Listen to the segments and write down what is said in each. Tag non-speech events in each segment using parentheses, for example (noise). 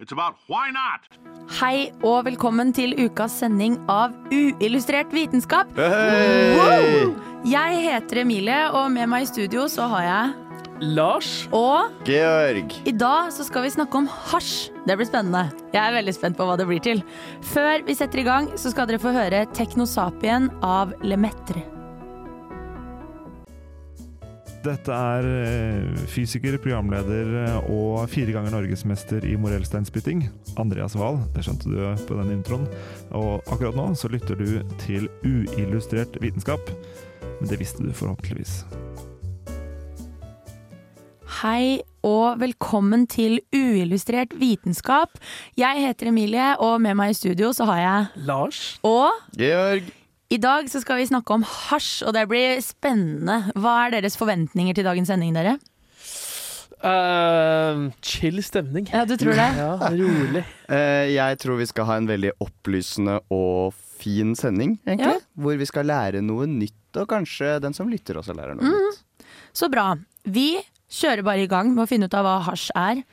it's about why not. Hei og velkommen til ukas sending av Uillustrert vitenskap. Wow! Jeg heter Emilie, og med meg i studio så har jeg Lars. Og Georg. i dag så skal vi snakke om hasj. Det blir spennende. Jeg er veldig spent på hva det blir til. Før vi setter i gang, så skal dere få høre Teknosapien av Lemaitre. Dette er eh, fysiker, programleder eh, og fire ganger norgesmester i morellsteinspytting, Andreas Wahl. Det skjønte du på den introen. Og akkurat nå så lytter du til uillustrert vitenskap. Men det visste du forhåpentligvis. Hei og velkommen til Uillustrert vitenskap. Jeg heter Emilie, og med meg i studio så har jeg Lars. Og Georg. I dag så skal vi snakke om hasj, og det blir spennende. Hva er deres forventninger til dagens sending, dere? Uh, chill stemning. Ja, du tror det? Ja, rolig. Uh, jeg tror vi skal ha en veldig opplysende og fin sending, egentlig. Ja. Hvor vi skal lære noe nytt, og kanskje den som lytter også lærer noe nytt. Så bra. Vi kjører bare i gang med å finne ut av hva hasj er.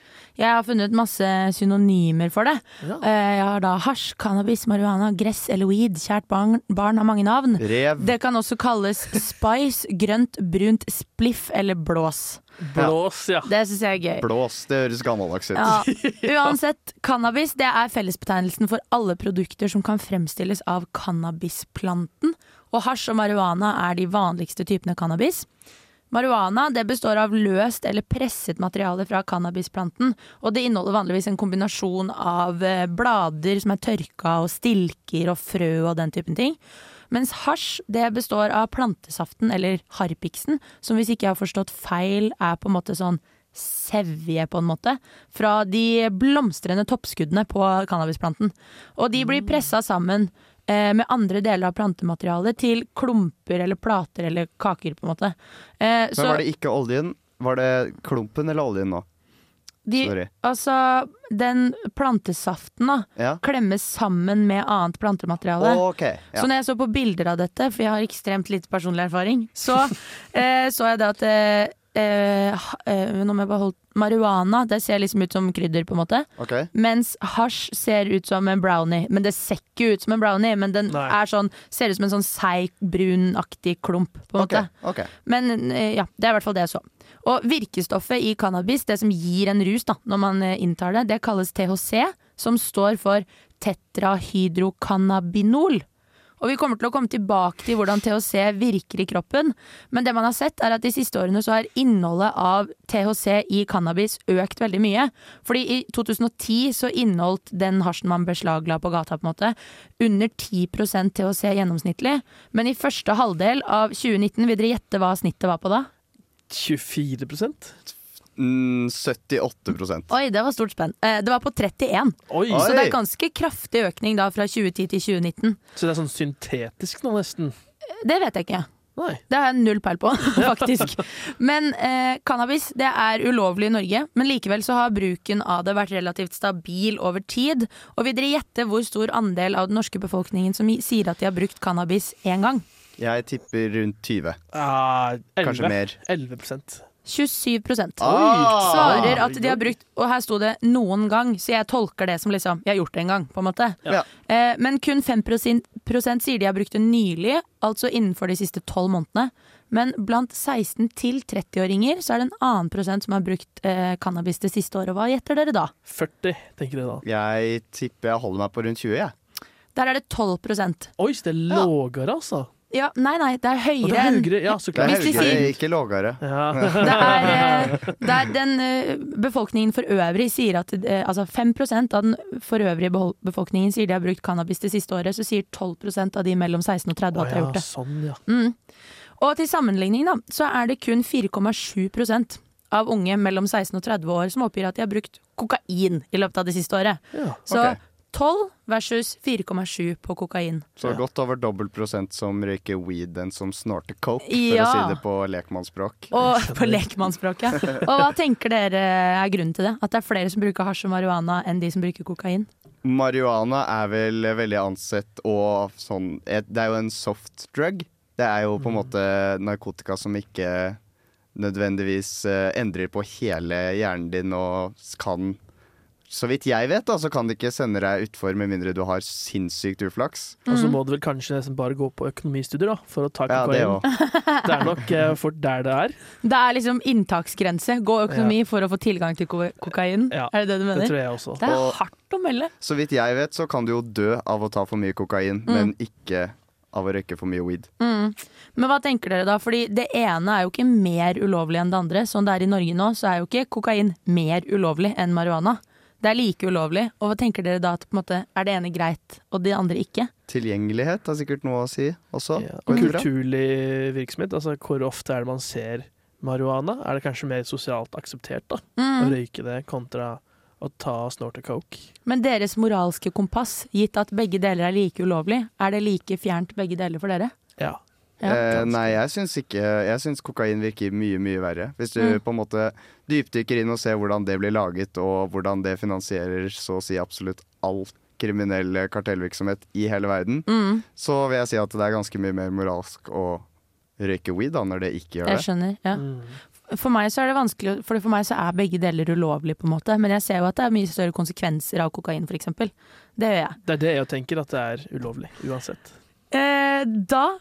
Jeg har funnet masse synonymer for det. Ja. Eh, Jeg har da hasj, cannabis, marihuana, gress eller weed. Kjært barn, barn har mange navn. Rev. Det kan også kalles spice, grønt, brunt, spliff eller blås. Blås, ja. Det syns jeg er gøy. Blås. Det høres gammeldags ut. Ja, (laughs) uansett, cannabis det er fellesbetegnelsen for alle produkter som kan fremstilles av cannabisplanten. Og hasj og marihuana er de vanligste typene cannabis. Marihuana det består av løst eller presset materiale fra cannabisplanten. Og det inneholder vanligvis en kombinasjon av eh, blader som er tørka, og stilker og frø og den typen ting. Mens hasj det består av plantesaften, eller harpiksen, som hvis ikke jeg har forstått feil er på en måte sånn sevje, på en måte, fra de blomstrende toppskuddene på cannabisplanten. Og de blir pressa sammen eh, med andre deler av plantematerialet til klumper eller plater eller kaker, på en måte. Eh, Men var det ikke oljen? Var det klumpen eller oljen nå? de, Sorry. altså, den plantesaften da, Ja. klemmes sammen med annet plantemateriale. Ok. Ja. Så når jeg så på bilder av dette, for jeg har ekstremt lite personlig erfaring, så (laughs) eh, så jeg det at eh, ha- eh, Nå må jeg bare holde Marihuana, det ser liksom ut som krydder, på en måte. Ok. Mens hasj ser ut som en brownie. Men det ser ikke ut som en brownie, men den Nei. er sånn, ser ut som en sånn seig, brunaktig klump, på en Ok. måte. ok. Men eh, ja, det er i hvert fall det jeg så. Og virkestoffet i cannabis, det som gir en rus da, når man eh, inntar det, det kalles THC, som står for tetrahydrocannabinol. Og vi kommer til å komme tilbake til hvordan THC virker i kroppen, men det man har sett er at de siste årene så har innholdet av THC i cannabis økt veldig mye. Fordi i 2010 så inneholdt den hasjen man beslagla på gata på en måte, under 10% THC gjennomsnittlig. Men i første halvdel av 2019, vil dere gjette hva snittet var på da? 24 Mm, 78% Oi, det var stort spenn. Eh, det var på 31. Oi! Så det er ganske kraftig økning da fra 2010 til 2019. Så det er sånn syntetisk nå, nesten. Det vet jeg ikke. Nei. Det har jeg null peil på, (laughs) (laughs) faktisk. Men eh, cannabis det er ulovlig i Norge, men likevel så har bruken av det vært relativt stabil over tid. Og vil dere gjette hvor stor andel av den norske befolkningen som sier at de har brukt cannabis én gang? Jeg tipper rundt 20. Ah, 11. Kanskje mer. 11 27 Ah! svarer at de har brukt Og her sto det 'noen gang', så jeg tolker det som liksom 'jeg har gjort det en gang', på en måte. Ja. Eh, men kun 5 prosent sier de har brukt det nylig, altså innenfor de siste tolv månedene. Men blant 16- til 30-åringer så er det en annen prosent som har brukt eh, cannabis det siste året. Hva gjetter dere da? 40, tenker jeg da. Jeg tipper jeg holder meg på rundt 20, jeg. Der er det 12 Oi, så det er lavere, altså. Ja, nei, nei, det er Og høyere det er enn høyere, ja, så Det er høyere, ikke lågere. Ja. Det er, eh, det er den eh, befolkningen for øvrig sier at eh, Altså 5% av den for øvrige befolkningen sier de har brukt cannabis det siste året, så sier 12% av de mellom 16 og 30 Å at de har gjort det. sånn, ja. Mm. Og til sammenligning, da, så er det kun 4,7% av unge mellom 16 og 30 år som oppgir at de har brukt kokain i løpet av det siste året. ja. Så Ok. 12 versus 4,7 på kokain. Så godt over dobbel prosent som røyker weed enn som snorter coke, for Ja. å si det på lekmannsspråk. Og på ja Og hva tenker dere er grunnen til det? At det er flere som bruker hasj og marihuana enn de som bruker kokain? Marihuana er vel veldig ansett og sånn Det er jo en soft drug. Det er jo på en måte narkotika som ikke nødvendigvis eh, endrer på hele hjernen din og kan Så vidt jeg vet, da, så kan det ikke sende deg utfor med mindre du har sinnssykt uflaks. Og så Mm. må du vel kanskje nesten bare gå på økonomistudier da, for å ta Ja, det (laughs) (laughs) det er nok eh, fort der det er. Det er liksom inntaksgrense. Gå økonomi for å få tilgang til kokain. Ja, Er det det du Det mener? tror jeg også. Det er Og- hardt å melde. Så vidt jeg vet, så kan du jo dø av å ta for mye kokain, men ikke av å røyke for mye weed. Mm. Men hva tenker dere da? Fordi det ene er jo ikke mer ulovlig enn det andre. Sånn det er i Norge nå, så er jo ikke kokain mer ulovlig enn marihuana. Det er like ulovlig. Og hva tenker dere da at på en måte, er det ene greit, og det andre ikke? Tilgjengelighet har sikkert noe å si også. Ja. Og kulturlig virksomhet. Altså, hvor ofte er det man ser marihuana? Er det kanskje mer sosialt akseptert da, å Mm. røyke det kontra å ta og snorte coke? Men deres moralske kompass, gitt at begge deler er like ulovlig, er det like fjernt begge deler for dere? Ja. Ja. Eh, nei, jeg syns ikke Jeg syns kokain virker mye, mye verre. Hvis du Mm. på en måte dypdykker inn og ser hvordan det blir laget, og hvordan det finansierer så å si absolutt all kriminell kartellvirksomhet i hele verden, Mm, så vil jeg si at det er ganske mye mer moralsk å røyke weed da, når det ikke gjør det. jeg skjønner. Ja. Mm. For meg så er det vanskelig, for for meg så er begge deler ulovlig, på en måte. Men jeg ser jo at det er mye større konsekvenser av kokain, f.eks. Det gjør jeg. Det er det jeg tenker, at det er ulovlig uansett. Eh, da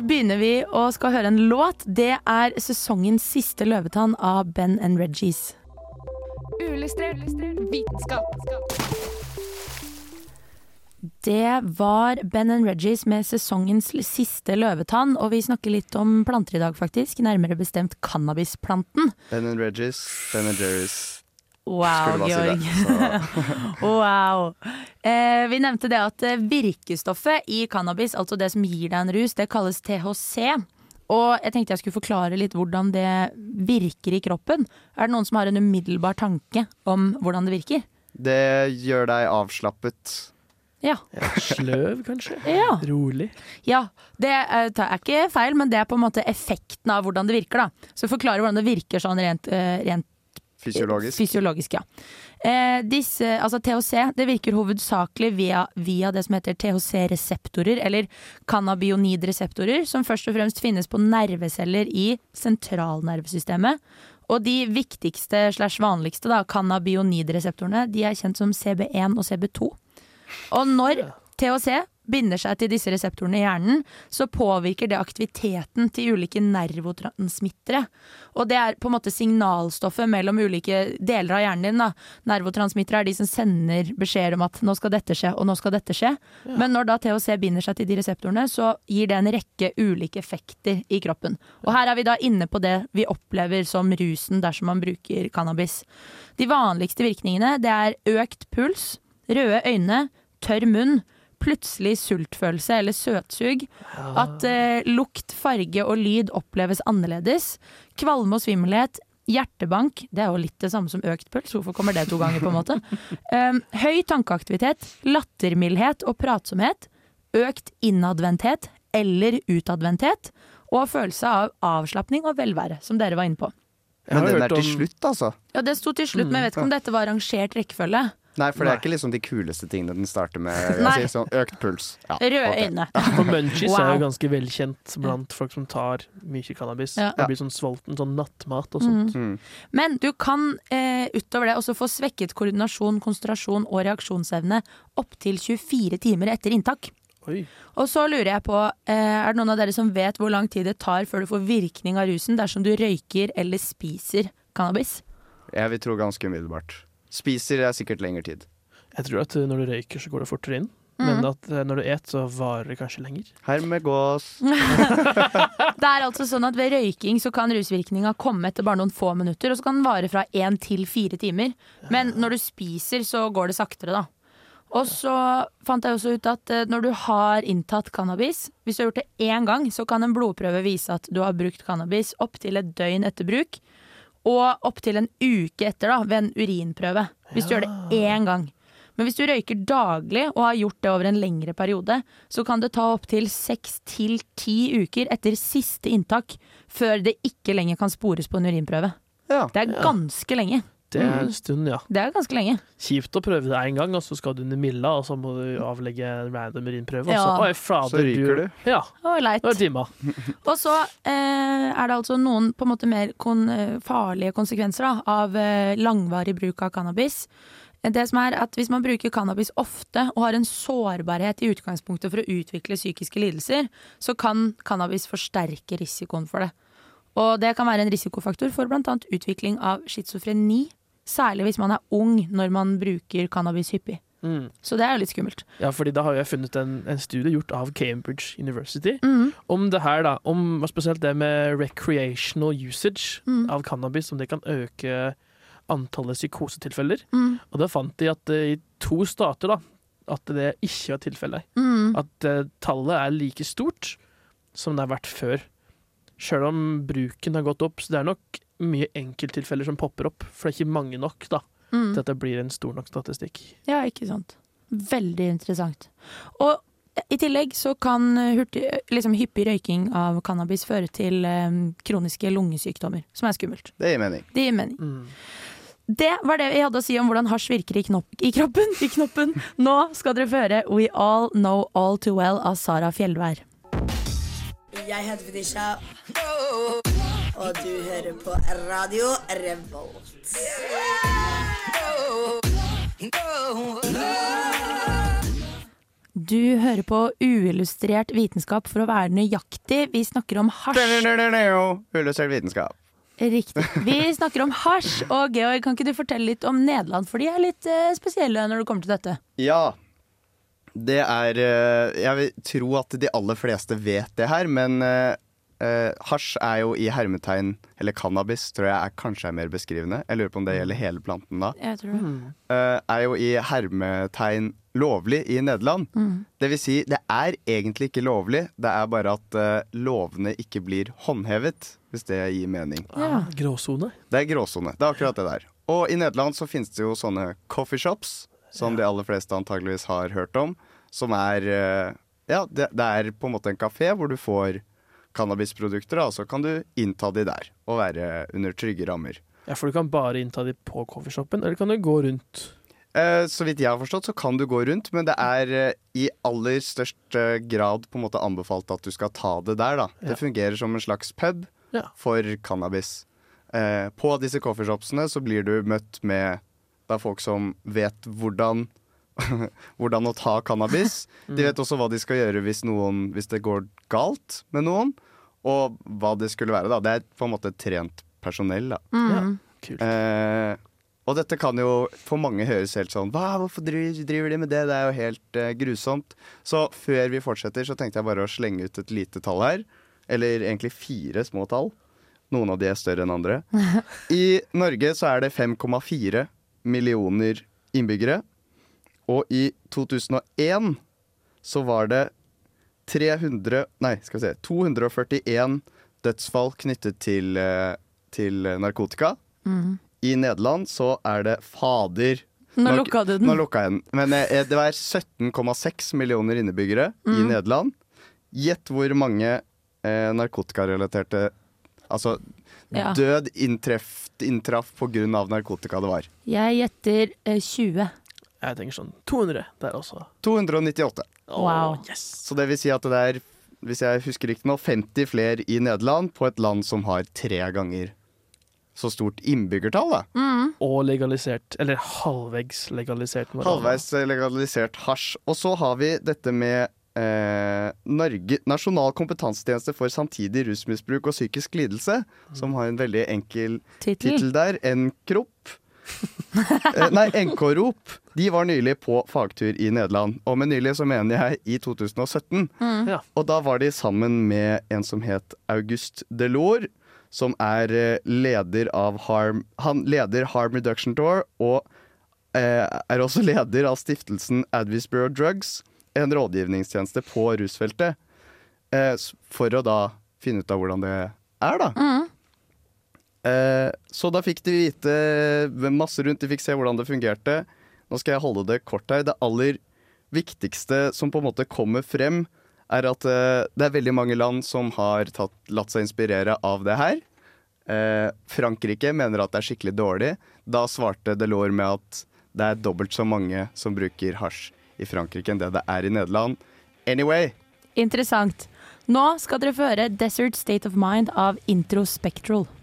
begynner vi å skal høre en låt. Det er sesongens siste løvetann av Ben and Reggies. Vitenskap. Det var Ben and Reggies med sesongens siste løvetann, og vi snakker litt om planter i dag, faktisk. Nærmere bestemt cannabisplanten. Ben and Reggies, Ben and Jerry's. Wow, Georg. si. (laughs) Wow. Eh, vi nevnte det at eh, virkestoffet i cannabis, altså det som gir deg en rus, det kalles THC. Og jeg tenkte jeg skulle forklare litt hvordan det virker i kroppen. Er det noen som har en umiddelbar tanke om hvordan det virker? Det gjør deg avslappet. Ja. (laughs) Sløv, kanskje? Ja. Rolig? ja. Det er, er ikke feil, men det er på en måte effekten av hvordan det virker. da. Så forklare hvordan det virker sånn rent, eh, rent Fysiologisk. Fysiologisk, ja. Eh, disse, altså THC det virker hovedsakelig via, via det som heter THC-reseptorer, eller cannabionid-reseptorer, som først og fremst finnes på nerveceller i sentralnervesystemet. Og de viktigste slash vanligste da, cannabionidreseptorene de er kjent som CB1 og CB2. Og når THC binder seg til disse reseptorene i hjernen, så påvirker det aktiviteten til ulike nervotransmittere. Og det er på en måte signalstoffet mellom ulike deler av hjernen din. Da. Nervotransmittere er de som sender beskjeder om at nå skal dette skje, og nå skal dette skje. Men når da THC binder seg til de reseptorene, så gir det en rekke ulike effekter i kroppen. Og her er vi da inne på det vi opplever som rusen dersom man bruker cannabis. De vanligste virkningene det er økt puls, røde øyne, tørr munn, plutselig sultfølelse eller søtsug, at eh, lukt, farge og lyd oppleves annerledes, kvalme og svimmelhet, hjertebank, det er jo litt det samme som økt puls, hvorfor kommer det to ganger på en måte? Um, (laughs) høy tankeaktivitet, lattermildhet og pratsomhet, økt innadvendthet eller utadvendthet, og følelse av avslapning og velvære, som dere var inne på. Men den hørt er til slutt, altså. Ja, det sto til slutt, men jeg vet ikke om dette var rangert rekkefølge. Nei, for det er ikke liksom de kuleste tingene den starter med. Si, sånn Økt puls. Ja, Røde øyne. For munchies er jo ganske velkjent blant folk som tar mye cannabis. Ja. Det blir sånn sulten, sånn nattmat og sånt. Mm. Men du kan eh, utover det også få svekket koordinasjon, konsentrasjon og reaksjonsevne opptil 24 timer etter inntak. Oi. Og så lurer jeg på, eh, er det noen av dere som vet hvor lang tid det tar før du får virkning av rusen dersom du røyker eller spiser cannabis? Jeg vil tro ganske umiddelbart. Spiser er sikkert lengre tid. Jeg tror at uh, når du røyker, så går det fortere inn. men at eh, når du et, så varer det kanskje lenger. Hermed gås. (laughs) Det er altså sånn at Ved røyking så kan rusvirkninga komme etter bare noen få minutter, og så kan den vare fra én til fire timer. Men når du spiser, så går det saktere, da. Og så fant jeg også ut at eh, når du har inntatt cannabis, hvis du har gjort det én gang, så kan en blodprøve vise at du har brukt cannabis opptil et døgn etter bruk. Og opptil en uke etter, da, ved en urinprøve. Hvis du gjør det én gang. Men hvis du røyker daglig og har gjort det over en lengre periode, så kan det ta opptil seks til ti uker etter siste inntak før det ikke lenger kan spores på en urinprøve. Ja. Det er ganske lenge. Det er en stund, ja. Det er ganske lenge. Kjipt å prøve det én gang, og så skal du under milla, og så må du avlegge en random urinprøve. Og Ja. så, oi, Så ryker du. Ja, Og timer. (laughs) Og så eh, er det altså noen på en måte mer kon eh, farlige konsekvenser da, av eh, langvarig bruk av cannabis. Det som er at Hvis man bruker cannabis ofte og har en sårbarhet i utgangspunktet for å utvikle psykiske lidelser, så kan cannabis forsterke risikoen for det. Og det kan være en risikofaktor for bl.a. utvikling av schizofreni. Særlig hvis man er ung når man bruker cannabis hyppig. Mm. Så det er jo litt skummelt. Ja, fordi da har jeg funnet en, en studie gjort av Cambridge University mm. om det her, da. Om spesielt det med recreational usage Mm. av cannabis, om det kan øke antallet psykosetilfeller. Mm. Og da fant de at eh, i to stater da, at det ikke var tilfellet. Mm. At uh, tallet er like stort som det har vært før. Sjøl om bruken har gått opp, så det er nok mye enkelttilfeller som popper opp. For det er ikke mange nok da, Mm. til at det blir en stor nok statistikk. Ja, ikke sant. Veldig interessant. Og i tillegg så kan hurtig, liksom hyppig røyking av cannabis føre til eh, kroniske lungesykdommer, som er skummelt. Det gir mening. Det gir mening. Mm. Det var det vi hadde å si om hvordan hasj virker i, knopp, i kroppen. I knoppen. Nå skal dere føre We All Know All Too Well av Sara Fjellvær. Jeg heter Fetisha, og du hører på Radio Revolt. Du hører på uillustrert vitenskap for å være nøyaktig. Vi snakker om hasj. Uillustrert vitenskap. Riktig. Vi snakker om hasj. Og Georg, kan ikke du fortelle litt om Nederland? For de er litt eh, spesielle når det kommer til dette. Ja. Det er eh, Jeg vil tro at de aller fleste vet det her, men eh, eh, hasj er jo i hermetegn Eller cannabis tror jeg er, kanskje er mer beskrivende. Jeg lurer på om det gjelder hele planten da. Jeg tror det. eh, er jo i hermetegn lovlig i Nederland. Mm. Det vil si, det er egentlig ikke lovlig, det er bare at eh, lovene ikke blir håndhevet, hvis det gir mening. Ja. Ah, gråsone. Det er gråsone. Det er akkurat det der. Og i Nederland så finnes det jo sånne coffeeshops, som de aller fleste antageligvis har hørt om, som er eh, Ja, det, det er på en måte en kafé hvor du får cannabisprodukter, da, så kan du innta de der og være under trygge rammer. Ja, For du kan bare innta de på coffeeshopen, eller kan du gå rundt? Eh, så vidt jeg har forstått, så kan du gå rundt, men det er eh, i aller størst grad på en måte anbefalt at du skal ta det der. da. Ja. Det fungerer som en slags pub Ja. for cannabis. Eh, på disse coffeeshopsene så blir du møtt med da folk som vet hvordan (laughs) hvordan å ta cannabis. De vet også hva de skal gjøre hvis, noen, hvis det går galt med noen, og hva det skulle være. da. Det er på en måte trent personell. da. Mm. Kult. Eh, og dette kan jo for mange høres helt sånn Hva, Hvorfor driver, driver de med det? Det er jo helt eh, grusomt. Så før vi fortsetter, så tenkte jeg bare å slenge ut et lite tall her. Eller egentlig fire små tall. Noen av de er større enn andre. (laughs) I Norge så er det 5,4 millioner innbyggere. Og i 2001 så var det 300 Nei, skal vi se 241 dødsfall knyttet til, eh, til narkotika. Mm. I Nederland så er det fader Nå Nå- lukka du den. Nå lukka jeg den. Men eh, det var 17,6 millioner innbyggere i Mm. Nederland. Gjett hvor mange eh, narkotikarelaterte Altså Ja. død inntraff av narkotika det var. Jeg gjetter eh, 20. Jeg tenker sånn 200 der også. 298. Wow. Yes! Så det vil si at det er, hvis jeg husker riktig nå, 50 flere i Nederland på et land som har tre ganger så stort innbyggertall. da. Mm. Og legalisert, eller halvvegs legalisert marihuana. Halvveis legalisert hasj. Og så har vi dette med eh, Norge, Nasjonal kompetansetjeneste for samtidig rusmisbruk og psykisk lidelse, som har en veldig enkel Tittel. der. En kropp. Nei, NK-Rop. De var nylig på fagtur i Nederland. Og med nylig så mener jeg i 2017. Ja. Og da var de sammen med en som het August Delors, som er eh, leder av Harm Han leder Harm Reduction Tour og eh, er også leder av stiftelsen Advice Bureau Drugs, en rådgivningstjeneste på rusfeltet, eh, for å da finne ut av hvordan det er, da. Eh, så da fikk de vite masse rundt, de fikk se hvordan det fungerte. Nå skal jeg holde det kort her. Det aller viktigste som på en måte kommer frem, er at eh, det er veldig mange land som har tatt, latt seg inspirere av det her. Eh, Frankrike mener at det er skikkelig dårlig. Da svarte Delors med at det er dobbelt så mange som bruker hasj i Frankrike enn det det er i Nederland. Anyway, Interessant. Nå skal dere få høre Desert State of Mind av Introspectral. Ja,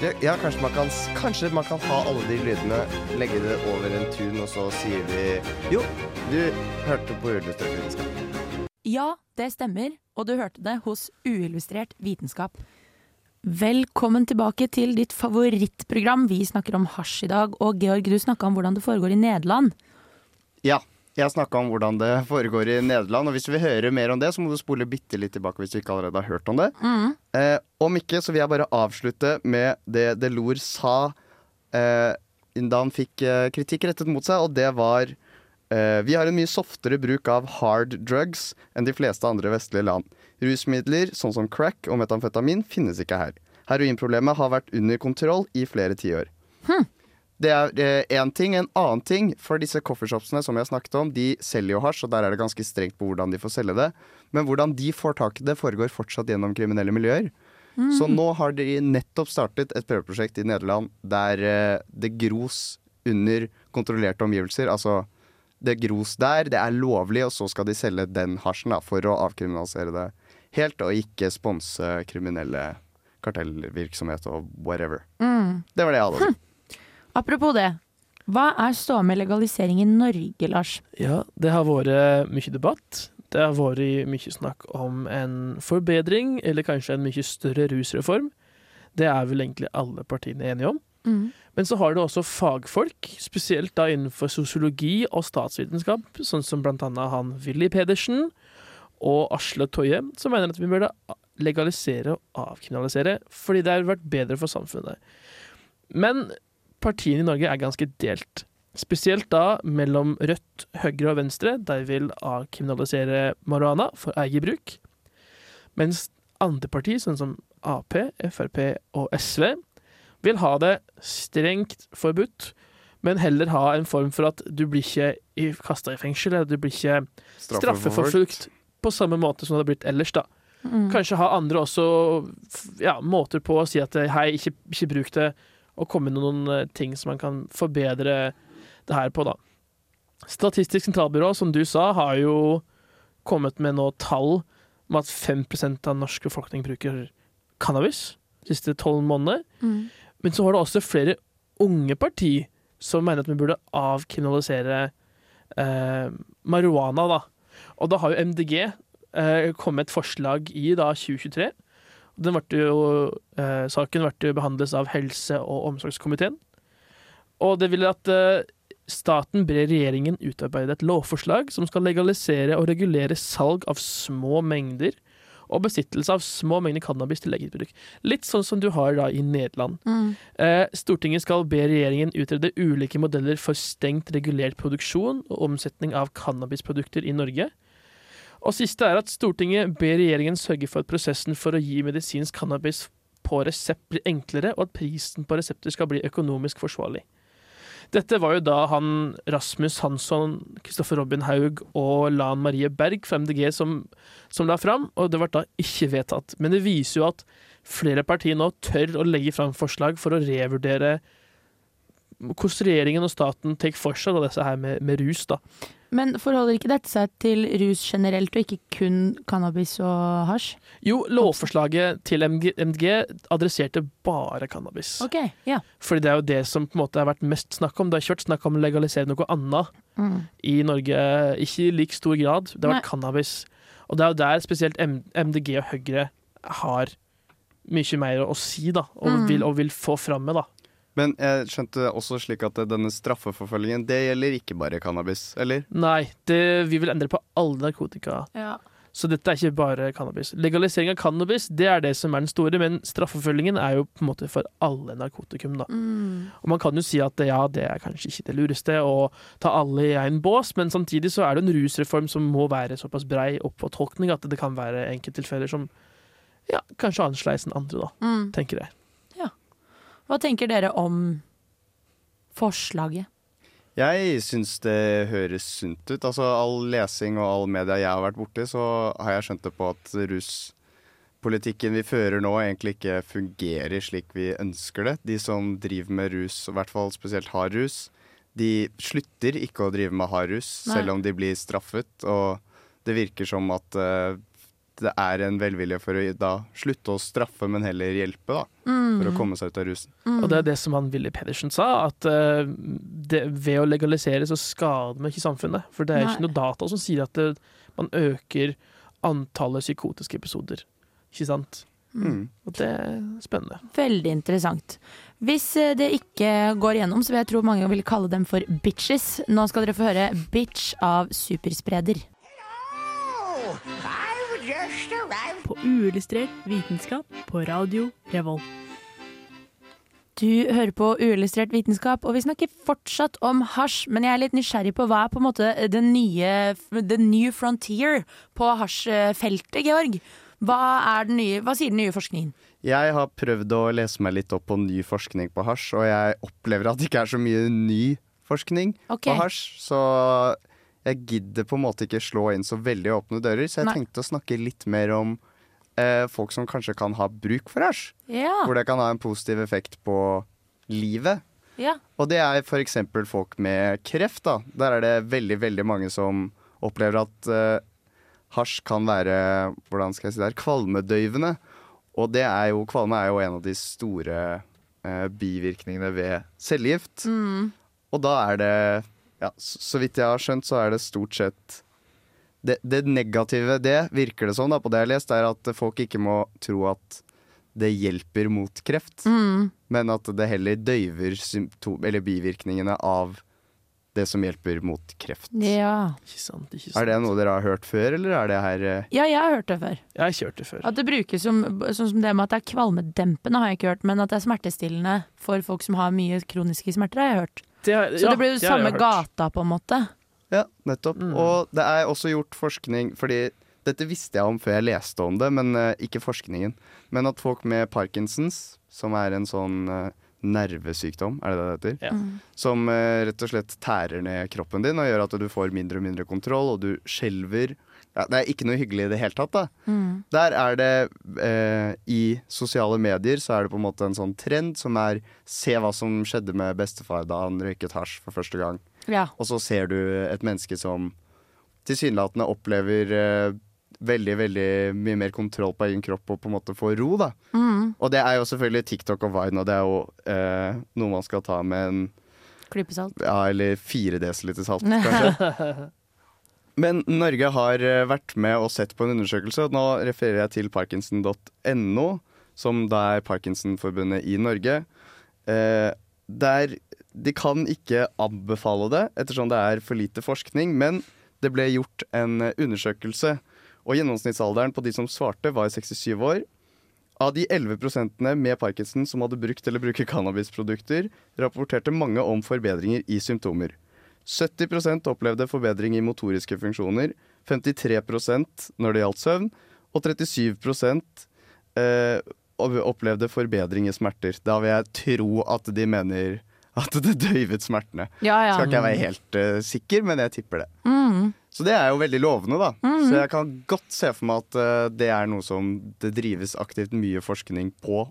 ja kanskje, man kan, kanskje man kan ha alle de lydene, legge det over en tun, og så sier vi Jo, du hørte på Uillustrert vitenskap. Ja, det stemmer, og du hørte det hos Uillustrert vitenskap. Velkommen tilbake til ditt favorittprogram. Vi snakker om hasj i dag, og Georg, du snakka om hvordan det foregår i Nederland. Ja, jeg snakka om hvordan det (laughs) foregår i Nederland. Og hvis du vil høre mer om det, så må du spole bitte litt tilbake hvis du ikke allerede har hørt om det. Eh, om ikke, så vil jeg bare avslutte med det Delors sa eh, da han fikk eh, kritikk rettet mot seg, og det var eh, Vi har en mye softere bruk av hard drugs enn de fleste andre vestlige land. Rusmidler sånn som crack og metamfetamin finnes ikke her. Heroinproblemet har vært under kontroll i flere tiår. Det er én ting. En annen ting, for disse coffeeshopsene som jeg snakket om, de selger jo hasj, og der er det ganske strengt på hvordan de får selge det. Men hvordan de får tak i det, foregår fortsatt gjennom kriminelle miljøer. Så nå har de nettopp startet et prøveprosjekt i Nederland der eh, det gros under kontrollerte omgivelser. Altså, det gros der, det er lovlig, og så skal de selge den hasjen da, for å avkriminalisere det helt, og ikke sponse kriminelle kartellvirksomhet og whatever. Det var det jeg hadde si. Apropos det, hva er ståa med legalisering i Norge, Lars? Ja, det har vært mye debatt. Det har vært mye snakk om en forbedring, eller kanskje en mye større rusreform. Det er vel egentlig alle partiene enige om. Men så har du også fagfolk, spesielt da innenfor sosiologi og statsvitenskap, sånn som blant annet han Willy Pedersen og Asle Toje, som mener at vi burde legalisere og avkriminalisere, fordi det har vært bedre for samfunnet. Men partiene i Norge er ganske delt. Spesielt da mellom Rødt, Høyre og Venstre, de vil avkriminalisere marihuana for eget bruk. Mens andre partier, sånn som Ap, Frp og SV, vil ha det strengt forbudt, men heller ha en form for at du blir ikke kasta i fengsel, eller du blir ikke straffeforfulgt på samme måte som det hadde blitt ellers, da. Kanskje ha andre også ja, måter på å si at hei, ikke, ikke bruk det, og komme med noen eh, ting som man kan forbedre det her på, da. Statistisk sentralbyrå, som du sa, har jo kommet med nå tall om at 5% av norsk befolkning bruker cannabis de siste tolv månedene. Men så har det også flere unge parti som mener at vi burde avkriminalisere eh, marihuana, da. Og da har jo MDG eh, kommet et forslag i da 2023. Jo, eh, saken ble behandlet av helse- og omsorgskomiteen. Og det ville at eh, staten ber regjeringen utarbeide et lovforslag som skal legalisere og regulere salg av små mengder og besittelse av små mengder cannabis til eget bruk. Litt sånn som du har da i Nederland. Eh, Stortinget skal be regjeringen utrede ulike modeller for stengt regulert produksjon og omsetning av cannabisprodukter i Norge. Og siste er at Stortinget ber regjeringen sørge for at prosessen for å gi medisinsk cannabis på resept blir enklere, og at prisen på resepter skal bli økonomisk forsvarlig. Dette var jo da han Rasmus Hansson, Kristoffer Robin Haug og Lan Marie Berg fra MDG som, som la fram, og det ble da ikke vedtatt. Men det viser jo at flere partier nå tør å legge fram forslag for å revurdere hvordan regjeringen og staten tar for seg da, disse her med, med rus. da. Men forholder ikke dette seg til rus generelt, og ikke kun cannabis og hasj? Jo, lovforslaget til MDG adresserte bare cannabis. Ok, ja. Fordi det er jo det som på en måte har vært mest snakk om. Det har kjørt snakk om å legalisere noe annet Mm. i Norge, ikke i like stor grad. Det har vært Nei. cannabis. Og det er jo der spesielt MDG og Høyre har mye mer å si, da, og, Mm. vil, og vil få fram med, da. Men jeg skjønte også slik at denne straffeforfølgingen, det gjelder ikke bare cannabis, eller? Nei, det, vi vil endre på alle narkotika. Ja. Så dette er ikke bare cannabis. Legalisering av cannabis det er det som er den store, men straffeforfølgingen er jo på en måte for alle narkotikum. da. Mm. Og Man kan jo si at ja, det er kanskje ikke det lureste å ta alle i en bås, men samtidig så er det en rusreform som må være såpass brei oppfortolkning at det kan være enkelttilfeller som ja, kanskje er annerledes enn andre, da, Mm. tenker jeg. Hva tenker dere om forslaget? Jeg syns det høres sunt ut. Altså All lesing og all media jeg har vært borti, så har jeg skjønt det på at ruspolitikken vi fører nå, egentlig ikke fungerer slik vi ønsker det. De som driver med rus, i hvert fall spesielt hard rus, de slutter ikke å drive med hard rus, selv om de blir straffet. Og det virker som at eh, det er en velvilje for å da slutte å straffe, men heller hjelpe, da. Mm. For å komme seg ut av rusen. Og det er det som han Willy Pedersen sa, at uh, det, ved å legalisere så skader man ikke samfunnet. For det er Nei. ikke noe data som sier at det, man øker antallet psykotiske episoder. Ikke sant? Mm. Og det er spennende. Veldig interessant. Hvis eh, det ikke går igjennom, så vil jeg tro mange vil kalle dem for bitches. Nå skal dere få høre 'Bitch' av Superspreder. På uillustrert vitenskap på radio Revolt. Du hører på Uillustrert vitenskap, og vi snakker fortsatt om hasj. Men jeg er litt nysgjerrig på hva er på en måte den nye The new frontier på hasjfeltet, Georg. Hva, er den nye, hva sier den nye forskningen? Jeg har prøvd å lese meg litt opp på ny forskning på hasj, og jeg opplever at det ikke er så mye ny forskning okay. på hasj. Så jeg gidder på en måte ikke slå inn så veldig åpne dører, så jeg Nei. tenkte å snakke litt mer om eh, folk som kanskje kan ha bruk for hasj. Ja. Hvor det kan ha en positiv effekt på livet. ja. Og det er f.eks. folk med kreft. da. Der er det veldig, veldig mange som opplever at eh, hasj kan være hvordan skal jeg si det her, kvalmedøyvende. Og det er jo, kvalme er jo en av de store eh, bivirkningene ved cellegift. Mm. Og da er det, ja, så, så vidt jeg har skjønt, så er det stort sett det, det negative, det virker det som da, på det jeg har lest, er at folk ikke må tro at det hjelper mot kreft, Mm. men at det heller døyver symptom, eller bivirkningene av det som hjelper mot kreft. ja. Ikke sant, ikke sant. Er det noe dere har hørt før, eller er det her eh, Ja, jeg har hørt det før. Jeg har kjørt det før. At det brukes som, sånn som det med at det er kvalmedempende, har jeg ikke hørt. Men at det er smertestillende for folk som har mye kroniske smerter, har jeg hørt. Det Så det blir jo det samme gata, på en måte. Ja, nettopp. Mm. Og det er også gjort forskning, fordi dette visste jeg om før jeg leste om det, men uh, ikke forskningen. Men at folk med Parkinsons, som er en sånn uh, nervesykdom, er det det det heter? Ja. Mm. Som uh, rett og slett tærer ned kroppen din og gjør at du får mindre og mindre kontroll, og du skjelver. Ja, det er ikke noe hyggelig i det hele tatt. da. Mm. Der er det eh, I sosiale medier så er det på en måte en sånn trend som er se hva som skjedde med bestefar da han røyket hasj for første gang. Ja. Og så ser du et menneske som tilsynelatende opplever eh, veldig veldig mye mer kontroll på egen kropp og på en måte får ro. da. Mm. Og det er jo selvfølgelig TikTok og Vine, og det er jo eh, noe man skal ta med en Klypesalt. ja, eller fire desiliter salt, (laughs) kanskje. Men Norge har eh, vært med og sett på en undersøkelse, nå refererer jeg til parkinson.no, som da er Parkinsonforbundet i Norge. Eh, der de kan ikke anbefale det, ettersom det er for lite forskning, men det ble gjort en eh, undersøkelse, og gjennomsnittsalderen på de som svarte, var 67 år. Av de 11 prosentene med parkinson som hadde brukt eller bruker cannabisprodukter, rapporterte mange om forbedringer i symptomer. 70% opplevde forbedring i motoriske funksjoner, 53 når det gjaldt søvn, og 37 eh, opplevde forbedring i smerter. Da vil jeg tro at de mener at det døyvet smertene. Ja, ja. Skal ikke jeg være helt uh, sikker, men jeg tipper det. Mm. Så det er jo veldig lovende, da. Mm. Så jeg kan godt se for meg at uh, det er noe som det drives aktivt mye forskning på.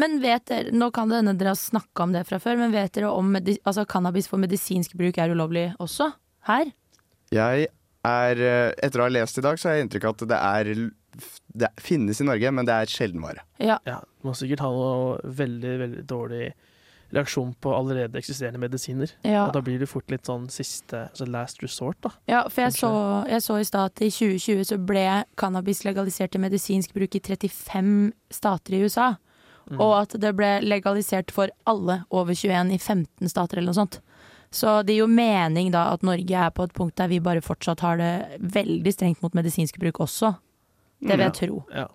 Men vet dere, nå kan det hende dere har snakka om det fra før, men vet dere om altså, cannabis for medisinsk bruk er ulovlig også? Her? Jeg er, eh, etter å ha lest i dag, så har jeg inntrykk av at det er Det finnes i Norge, men det er sjeldenvare. Ja. Ja, du må sikkert ha noe veldig, veldig dårlig reaksjon på allerede eksisterende medisiner. Ja. Og da blir det fort litt sånn siste altså last resort, da. Ja, for jeg Kanskje. så, jeg så i stad at i 2020 så ble cannabis legalisert til medisinsk bruk i 35 stater i USA. Mm. Og at det ble legalisert for alle over 21 i 15 stater eller noe sånt. Så det gir jo mening da at Norge er på et punkt der vi bare fortsatt har det veldig strengt mot medisinsk bruk også. Det vil jeg tro. Ja.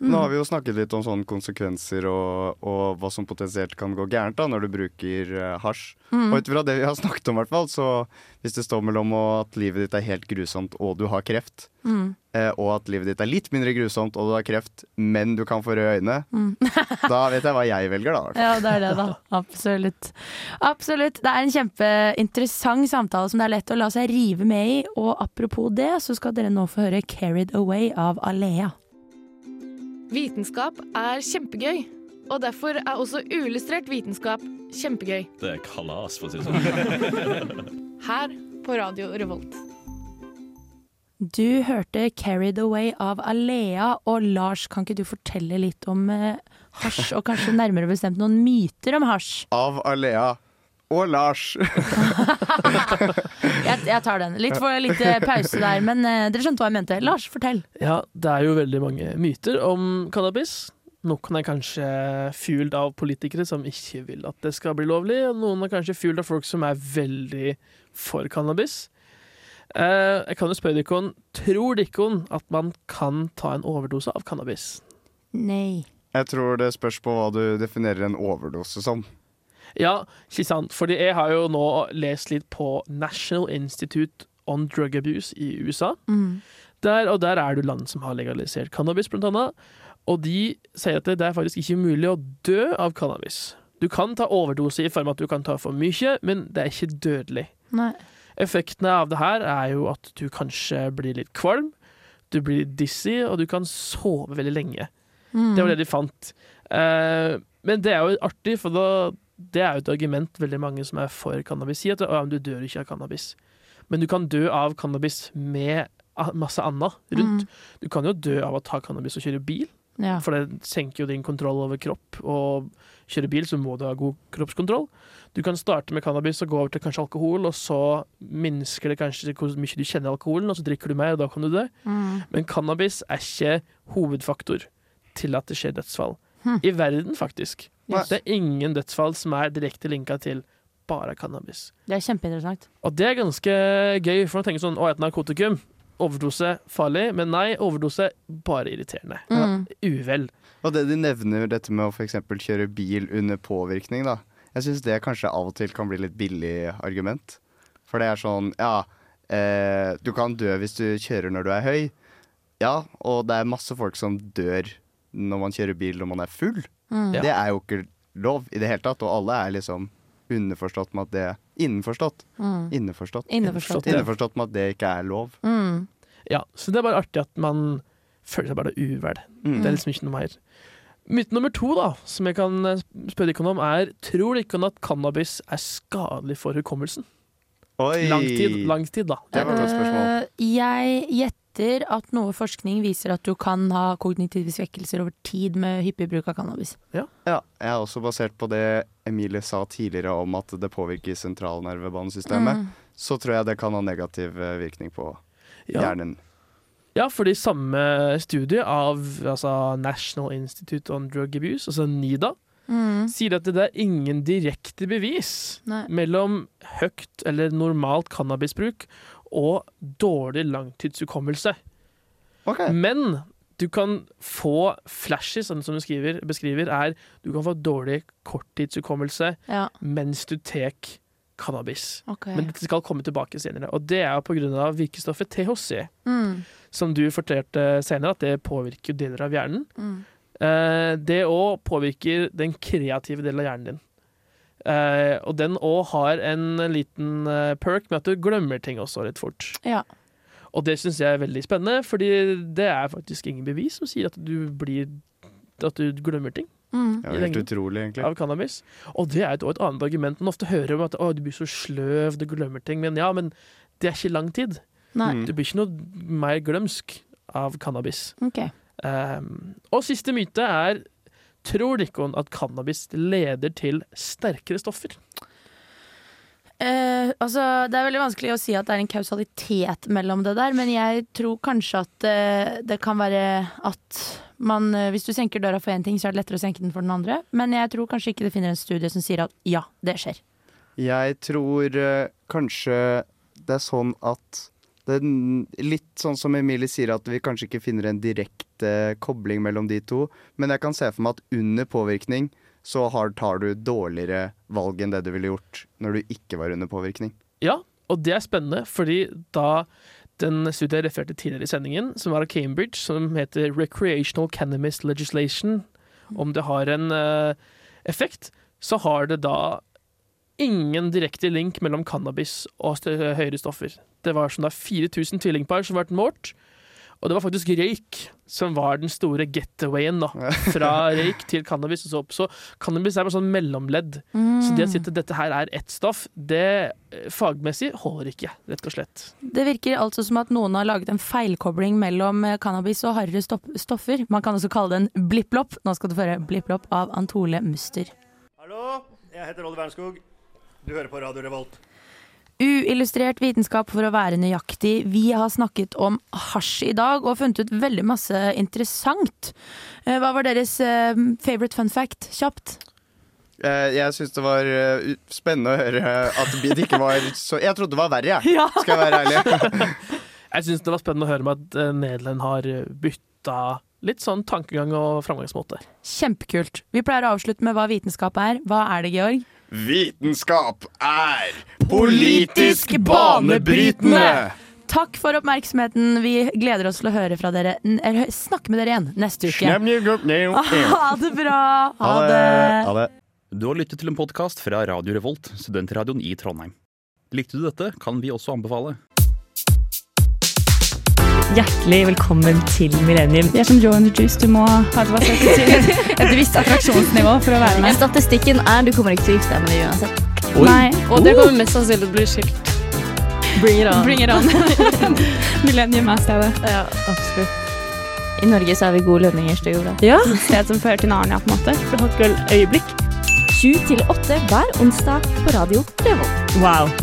Nå har vi jo snakket litt om sånne konsekvenser og, og hva som potensielt kan gå gærent da når du bruker uh, hasj. Mm. Og ut fra det vi har snakket om, i hvert fall, så hvis det står mellom at livet ditt er helt grusomt og du har kreft, Mm. eh, og at livet ditt er litt mindre grusomt og du har kreft, men du kan få røde øyne, Mm. (laughs) da vet jeg hva jeg velger, da. Ja, det er det, da. (laughs) Absolutt. Absolutt. Det er en kjempeinteressant samtale som det er lett å la seg rive med i. Og apropos det, så skal dere nå få høre 'Carried Away' av Alea. Vitenskap er kjempegøy. Og derfor er også uillustrert vitenskap kjempegøy. Det er kalas, for å si det sånn. (laughs) Her på Radio Revolt. Du hørte 'Carried Away' av Alea. Og Lars, kan ikke du fortelle litt om eh, hasj, og kanskje nærmere bestemt noen myter om hasj? Av Alea og Lars. (laughs) Jeg, jeg tar den. Litt for litt eh, pause der, men eh, dere skjønte hva jeg mente. Lars, fortell. Ja, det er jo veldig mange myter om cannabis. Noen er kanskje fueled av politikere som ikke vil at det skal bli lovlig, og noen er kanskje fueled av folk som er veldig for cannabis. Eh, jeg kan jo spørre dere, tror dere at man kan ta en overdose av cannabis? Nei. Jeg tror det spørs på hva du definerer en overdose som. Ja, ikke sant. Fordi jeg har jo nå lest litt på National Institute on Drug Abuse i USA. Mm. Der, og der er det land som har legalisert cannabis, blant annet. Og de sier at det er faktisk ikke mulig å dø av cannabis. Du kan ta overdose i form av at du kan ta for mye, men det er ikke dødelig. Nei. Effektene av det her er jo at du kanskje blir litt kvalm, du blir dizzy, og du kan sove veldig lenge. Mm. Det var det de fant. Eh, men det er jo artig, for da, det er jo et argument veldig mange som er for cannabis sier, at ja, du dør ikke av cannabis. Men du kan dø av cannabis med masse annet rundt. Mm. Du kan jo dø av å ta cannabis og kjøre bil, Ja. for det senker jo din kontroll over kropp. Og kjøre bil så må du ha god kroppskontroll. Du kan starte med cannabis og gå over til kanskje alkohol, og så minsker det kanskje hvor mye du kjenner alkoholen, og så drikker du mer, og da kan du dø. Mm. Men cannabis er ikke hovedfaktor til at det skjer dødsfall. Hm. I verden, faktisk. Yes. Det er ingen dødsfall som er direkte linka til bare cannabis. Det er kjempeinteressant. Og det er ganske gøy, for å tenke sånn Å, et narkotikum. Overdose farlig, men nei, overdose bare irriterende. Mm. Uvel. Og det de nevner, dette med å f.eks. kjøre bil under påvirkning, da. Jeg syns det kanskje av og til kan bli litt billig argument. For det er sånn, ja eh, Du kan dø hvis du kjører når du er høy. Ja, og det er masse folk som dør når man kjører bil når man er full. Mm. Det er jo ikke lov i det hele tatt, og alle er liksom underforstått med at det Innforstått. Mm. Innforstått. Innforstått, ja. Innforstått med at det ikke er lov. Mm. Ja, så det er bare artig at man føler seg bare uvel. Mm. Det er liksom ikke noe mer. Myte nummer to, da, som jeg kan eh, spørre dere om, er Tror dere at cannabis er skadelig for hukommelsen? Oi! Lang tid, lang tid, da. Det var et godt spørsmål. Eh, jeg gjetter at noe forskning viser at du kan ha kognitive svekkelser over tid med hyppig bruk av cannabis. Ja, jeg er også basert på det Emilie sa tidligere om at det påvirker sentralnervebanesystemet. Mm. Så tror jeg det kan ha negativ eh, virkning på Ja. hjernen. Ja, fordi samme studie av altså National Institute on Drug Abuse, altså NIDA, Mm. sier at det er ingen direkte bevis Nei. mellom høyt eller normalt cannabisbruk og dårlig langtidshukommelse. Men du kan få flashes, sånn som du skriver, beskriver, er du kan få dårlig korttidshukommelse Ja. mens du tar cannabis. Okay. Men dette skal komme tilbake senere. Og det er pga. virkestoffet THC, Mm. som du fortalte senere at det påvirker deler av hjernen. Mm. Eh, det òg påvirker den kreative delen av hjernen din. Eh, og den òg har en liten eh, perk med at du glemmer ting også litt fort. Ja. Og det syns jeg er veldig spennende, fordi det er faktisk ingen bevis som sier at du blir At du glemmer ting. Mm. Det er helt utrolig, egentlig. Av cannabis. Og det er et, også et annet argument. Man ofte hører om at å, du blir så sløv, du glemmer ting. Men ja, men det er ikke lang tid. Nei. Du blir ikke noe mer glømsk av cannabis. Ok. Um, og siste myte er Tror Rikkon at cannabis leder til sterkere stoffer? Uh, altså, det er veldig vanskelig å si at det er en kausalitet mellom det der, men jeg tror kanskje at uh, det kan være at man uh, Hvis du senker døra for én ting, så er det lettere å senke den for den andre. Men jeg tror kanskje ikke det finner en studie som sier at ja, det skjer. Jeg tror kanskje det er sånn at det er litt sånn som Emilie sier, at vi kanskje ikke finner en direkte kobling mellom de to. Men jeg kan se for meg at under påvirkning så har, tar du dårligere valg enn det du ville gjort når du ikke var under påvirkning. Ja, og det er spennende, fordi da den studien jeg refererte tidligere i sendingen, som var av Cambridge, som heter Recreational Cannabis Legislation, om det har en uh, effekt, så har det da ingen direkte link mellom cannabis og st høyere stoffer. Det var sånn da 4000 tvillingpar som ble målt, og det var faktisk røyk som var den store getawayen da, (laughs) fra røyk til cannabis og så opp. Så cannabis er bare sånn mellomledd. Så det å si at dette her er ett stoff, det eh, fagmessig holder ikke, rett og slett. Det virker altså som at noen har laget en feilkobling mellom eh, cannabis og hardere stopp- stoffer. Man kan også kalle det en blipplopp. Nå skal du få høre blipplopp av Antole Muster. Hallo, jeg heter Olli Wernskog. Du hører på Radio Revolt. Uillustrert vitenskap for å være nøyaktig. Vi har snakket om hasj i dag og funnet ut veldig masse interessant. Eh, Hva var deres eh, favorite fun fact? Kjapt. Eh, jeg syns det var spennende å høre at det ikke var så Jeg trodde det var verre, jeg. (laughs) Ja. Skal jeg være ærlig. (laughs) Jeg syns det var spennende å høre med at Nederland har bytta litt sånn tankegang og framgangsmåte. Kjempekult. Vi pleier å avslutte med hva vitenskap er. Hva er det, Georg? Vitenskap er politisk banebrytende! Takk for oppmerksomheten. Vi gleder oss til å høre fra dere eller snakke med dere igjen neste uke. (laughs) Ha det bra! Ha det! Du har lyttet til en podkast fra Radio Revolt, studentradioen i Trondheim. Likte du dette, kan vi også anbefale. Hjertelig velkommen til Millennium. Vi er som Joe and the Juice, du må ha (laughs) et, visst attraksjonsnivå for å være med. Statistikken er du kommer ikke til å gifte deg med det uansett. Nei. Og det kommer mest sannsynlig til å bli skilt. Bring it on. Bring it on. (laughs) Millennium er stedet. Ja, absolutt. I Norge så har vi gode lønninger, stygge Ola. Ja. Et sted som fører til Narnia, på en måte. For hot girl-øyeblikk. Sju til 8 hver onsdag på Radio Revolt. Wow.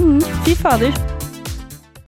Fy fader.